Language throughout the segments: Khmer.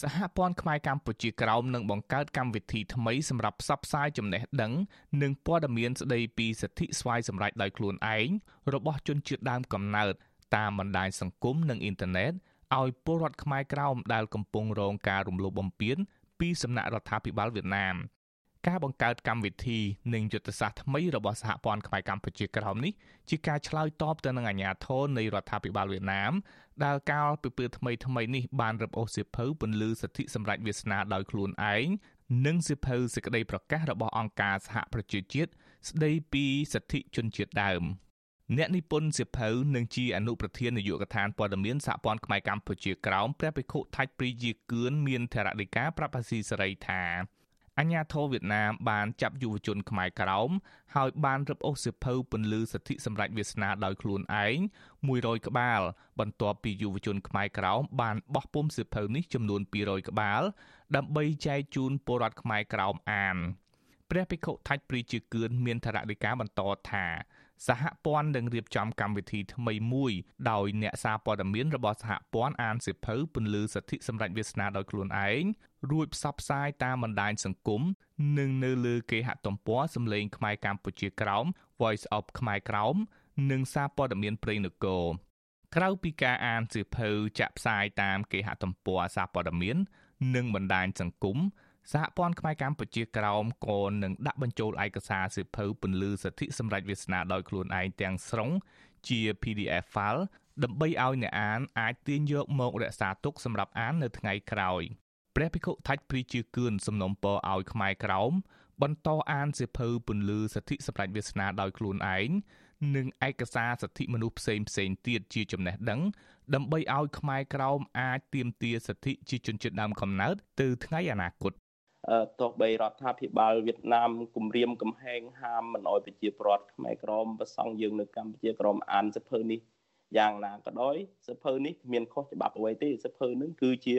សហព័ន្ធខ្មែរកម្ពុជាក្រោមនឹងបង្កើតកម្មវិធីថ្មីសម្រាប់ផ្សព្វផ្សាយចំណេះដឹង និងព័ត៌មានស្ដីពីសិទ្ធិស្វ័យសម្រេចដោយខ្លួនឯងរបស់ជនជាតិដើមកំណើតតាមបណ្ដាញសង្គមនិងអ៊ីនធឺណិតឲ្យពលរដ្ឋខ្មែរក្រោមដែលកំពុងរងការរំលោភបំពានពីសំណាក់រដ្ឋាភិបាលវៀតណាម ការបង្កើតកម្មវិធីនិងយុទ្ធសាស្ត្រថ្មីរបស់សហព័ន្ធខ្មែរកម្ពុជាក្រោមនេះជាការឆ្លើយតបទៅនឹងអាញាធរនៃរដ្ឋាភិបាលវៀតណាមដែលកាលពីពេលថ្មីថ្មីនេះបានរឹបអូសសៀវភៅពន្លឺសិទ្ធិសម្រេចវាសនាដោយខ្លួនឯងនិងសៀវភៅសេចក្តីប្រកាសរបស់អង្គការសហប្រជាជាតិស្តីពីសិទ្ធិជនជាតិដើមអ្នកនិពន្ធសៀវភៅនិងជាអនុប្រធាននាយកដ្ឋានព័ត៌មានសហព័ន្ធខ្មែរកម្ពុជាក្រោមព្រះភិក្ខុថាច់ព្រីយាគឿនមានធរណីកាប្រាប់អាស៊ីសេរីថា អញ្ញាធរវៀតណាមបានចាប់យុវជនខ្មែរក្រោមហើយបានរឹបអូសសៀវភៅពន្លឺសិទ្ធិសម្រេចវាសនាដោយខ្លួនឯង100ក្បាល បន្ទាប់ពីយុវជនខ្មែរក្រោមបានបោះពុម្ពសៀវភៅនេះចំនួន200ក្បាល ដើម្បីចែកជូនពលរដ្ឋខ្មែរក្រោមអានព្រះភិក្ខុថាច់ព្រីជាគឿនមានធរណីកាបន្តថាសហព័ន្ធនឹងរៀបចំកម្មវិធីថ្មីមួយដោយអ្នកសារព័ត៌មានរបស់សហព័ន្ធអានសិភៅពន្លឺសិទ្ធិសម្រេចវាសនាដោយខ្លួនឯង រួចផ្សព្វផ្សាយតាមបណ្ដាញសង្គមនិងនៅលើគេហទំព័រសម្លេងខ្មែរកម្ពុជាក្រោម Voice of ខ្មែរក្រោមនិងសារព័ត៌មានព្រៃនគរក្រៅពីការអានសិភៅចាក់ផ្សាយតាមគេហទំព័រសារព័ត៌មាន និងបណ្ដាញសង្គមសហព័ន្ធខ្មែរកម្ពុជាក្រោមក៏នឹងដាក់បញ្ចូលឯកសារសិភៅពន្លឺសិទ្ធិសម្រេចវាសនាដោយខ្លួនឯងទាំងស្រុងជា PDF file ដើម្បីឲ្យអ្នកអានអាចទាញយកមករក្សាទុកសម្រាប់អាននៅថ្ងៃក្រោយ ព្រះភិក្ខុថាច់ព្រីជាគឿនសំណុំពរឲ្យខ្មែរក្រោមបន្តអានសិភៅពន្លឺសិទ្ធិសម្រេចវាសនាដោយខ្លួនឯងនិងឯកសារសិទ្ធិមនុស្សផ្សេងផ្សេងទៀតជាចំណេះដឹង ដើម្បីឲ្យខ្មែរក្រោមអាចទាមទារសិទ្ធិជាជនជាតិដើមកំណើតទៅថ្ងៃអនាគតទោះបីរដ្ឋាភិបាលវៀតណាមគម្រាមកំហែងហាមមិនអោយប្រជាពលរដ្ឋខ្មែរក្រមប្រសង់យើងនៅកម្ពុជាក្រមអានសភៅនេះយ៉ាងណាក៏ដោយសភៅនេះគ្មានខុសច្បាប់អ្វីទេសភៅនឹងគឺជា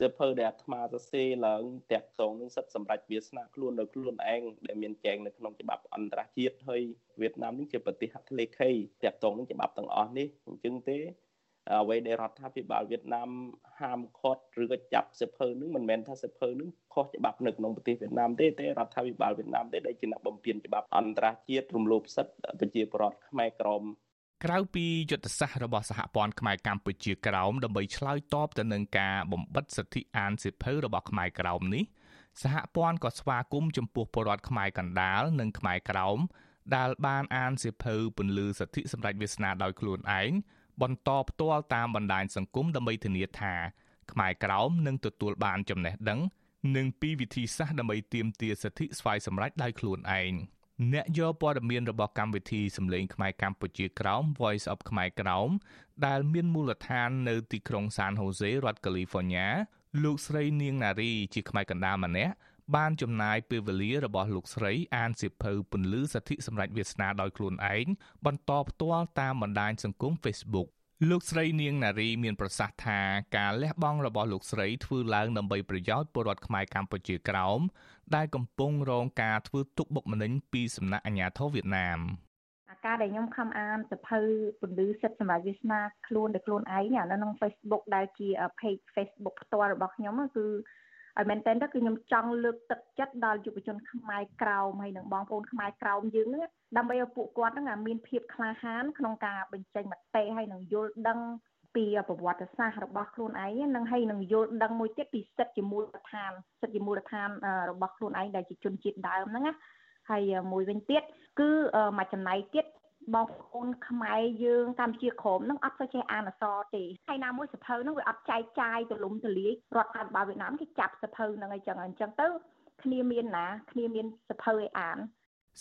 សភៅដែលអាត្មាសរសេរឡើងតាក់ទងនឹងសិទ្ធិសម្រេចវាសនាខ្លួនដោយខ្លួនឯងដែលមានចែងនៅក្នុងច្បាប់អន្តរជាតិហើយវៀតណាមនេះជាប្រទេសហត្ថលេខីតាក់ទងនឹងច្បាប់ទាំងអស់នេះអញ្ចឹងទេអ្វីដែលរដ្ឋាភិបាលវៀតណាមហាមឃាត់ឬក៏ចាប់សិភៅនឹងមិនមែនថាសិភៅនឹងខុសច្បាប់នៅក្នុងប្រទេសវៀតណាមទេទេរដ្ឋាភិបាលវៀតណាមទេដែលជាអ្នកបំពានច្បាប់អន្តរជាតិរំលោភសិទ្ធិប្រជាពលរដ្ឋខ្មែរក្រម ក្រៅពីយុទ្ធសាស្ត្ររបស់សហព័ន្ធខ្មែរកម្ពុជាក្រោមដើម្បីឆ្លើយតបទៅនឹងការបំបិតសិទ្ធិអានសិភៅរបស់ខ្មែរក្រោមនេះសហព័ន្ធក៏ស្វាគមន៍ចំពោះពលរដ្ឋខ្មែរកណ្ដាលនិងខ្មែរក្រោមដែលបានអានសិភៅពន្លឺសិទ្ធិសម្រេចវាសនាដោយខ្លួនឯងបន្តផ្ទាល់តាមបណ្ដាញសង្គមដើម្បីធានាថាខ្មែរក្រោមនឹងទទួលបានចំណេះដឹងនិងពីវិធីសាស្ត្រដើម្បីទាមទារសិទ្ធិស្វ័យសម្រេចដោយខ្លួនឯង អ្នកយកព័ត៌មានរបស់កម្មវិធីសម្លេងខ្មែរកម្ពុជាក្រោម Voice of ខ្មែរក្រោមដែលមានមូលដ្ឋាននៅទីក្រុងសានហូសេរដ្ឋកាលីហ្វ័រញ៉ាលោកស្រីនាងណារីជាខ្មែរកណ្ដាលម្នាក់បានចំណាយពេលវេលារបស់លោកស្រីអានសិភៅពន្លឺសិទ្ធិសម្រេចវាសនាដោយខ្លួនឯងបន្តផ្ទាល់តាមបណ្ដាញសង្គម Facebook លោកស្រីនាងណារីមានប្រសាសន៍ថាការលះបង់របស់លោកស្រីធ្វើឡើងដើម្បីប្រយោជន៍ពលរដ្ឋខ្មែរកម្ពុជាក្រោមដែលកំពុងរងការធ្វើទុកបុកម្នេញពីសំណាក់អាជ្ញាធរវៀតណាមការដែលខ្ញុំខំអានសភៅពន្លឺសិទ្ធិសម្រាប់វាសនាខ្លួនដោយខ្លួនឯងនៅក្នុង Facebook ដែលជា page Facebook ផ្ទាល់របស់ខ្ញុំគឺ ឲ្យមែនតើគឺខ្ញុំចង់លើកទឹកចិត្តដល់យុវជនខ្មែរក្រៅហើយនិងបងប្អូនខ្មែរក្រៅយើងហ្នឹងដើម្បីឲ្យពួកគាត់ហ្នឹងមានភាពក្លាហានក្នុងការបញ្ចេញមតិហើយនឹងយល់ដឹងពីប្រវត្តិសាស្ត្ររបស់ខ្លួនឯងនិងហើយនឹងយល់ដឹងមួយទៀតពីសិទ្ធិជាមូលដ្ឋានសិទ្ធិជាមូលដ្ឋានរបស់ខ្លួនឯងដែលជាជនជាតិដើមហ្នឹងណាហើយមួយវិញទៀតគឺមួយចំណែកទៀត បងប្អូនខ្មែរយើងកម្ពុជាក្រមនឹងអត់សូវចេះអានអក្សរទេហើយណាមួយសភៅនឹងវាអត់ចែកចាយទូលំទូលាយរដ្ឋាភិបាលវៀតណាមគេចាប់សភៅនឹងអីចឹងអញ្ចឹងទៅគ្នាមានណាគ្នាមានសភៅឲ្យអាន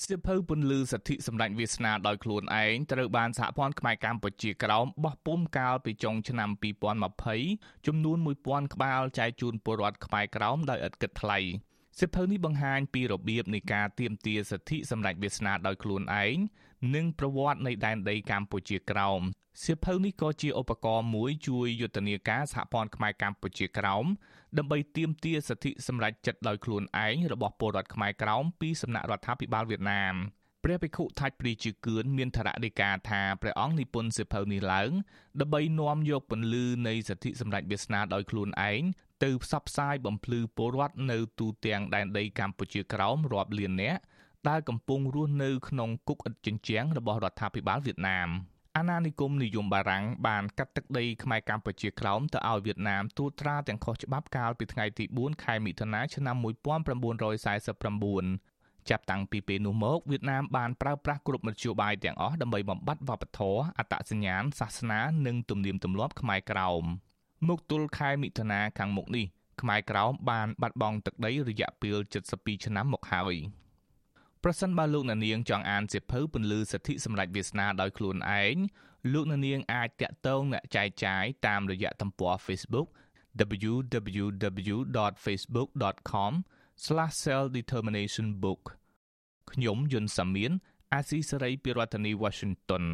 សៀវភៅពន្លឺសិទ្ធិសម្ដេចវាសនាដោយខ្លួនឯងត្រូវបានសហព័ន្ធខ្មែរកម្ពុជាក្រោមបោះពុម្ពកាលពីចុងឆ្នាំ2020ចំនួន1000ក្បាលចែកជូនពលរដ្ឋខ្មែរក្រោមដោយឥតគិតថ្លៃ សិភៅនេះបង្ហាញពីរបៀបនៃការទៀមទាសិទ្ធិសម្ដេចវាសនាដោយខ្លួនឯងនិងប្រវត្តិនៃដែនដីកម្ពុជាក្រោមសៀវភៅនេះក៏ជាឧបករណ៍មួយជួយយុទ្ធនាការសហព័ន្ធខ្មែរកម្ពុជាក្រោមដើម្បីទាមទារសិទ្ធិសម្រេចចិត្តដោយខ្លួនឯងរបស់ពលរដ្ឋខ្មែរក្រោមពីសំណាក់រដ្ឋាភិបាលវៀតណាម ព្រះភិក្ខុថាច់ព្រាជាគឿនមានធរណីកាថាព្រះអង្គនិពន្ធសៀវភៅនេះឡើងដើម្បីនាំយកពន្លឺនៃសិទ្ធិសម្ដេចវាសនាដោយខ្លួនឯងទៅផ្សព្វផ្សាយបំភ្លឺពលរដ្ឋនៅទូទាំងដែនដីកម្ពុជាក្រោមរាប់លាននាក់ដែលកំពុងរស់នៅក្នុងគុកឥតជញ្ជាំងរបស់រដ្ឋាភិបាលវៀតណាមអាណានិគមនិយមបារាំងបានកាត់ទឹកដីខ្មែរកម្ពុជាក្រោមទៅឲ្យវៀតណាមត្រួតត្រាទាំងខុសច្បាប់កាលពីថ្ងៃទី4ខែមិថុនាឆ្នាំ1949 ចាប់តាំងពីពេលនោះមកវៀតណាមបានប្រើប្រាស់គ្រប់មធ្យោបាយទាំងអស់ដើម្បីបំបត្តិវប្បធម៌អត្តសញ្ញាណសាសនានិងទំនៀមទម្លាប់ខ្មែរក្រោមមកទល់ខែមិថុនាខាងមុខនេះខ្មែរក្រោមបានបាត់បង់ទឹកដីរយៈពេល72ឆ្នាំមកហើយប្រសិនបើលោកអ្នកនាងចង់អានសៀវភៅពន្លឺសិទ្ធិសម្ដេចវាសនាដោយខ្លួនឯងលោកអ្នកនាងអាចតាក់ទងអ្នកចែកចាយតាមរយៈទំព័រ Facebook www.facebook.com/celldeterminationbook ខ្ញុំយុនសាមៀនអាស៊ីសេរីពីរដ្ឋធានី Washington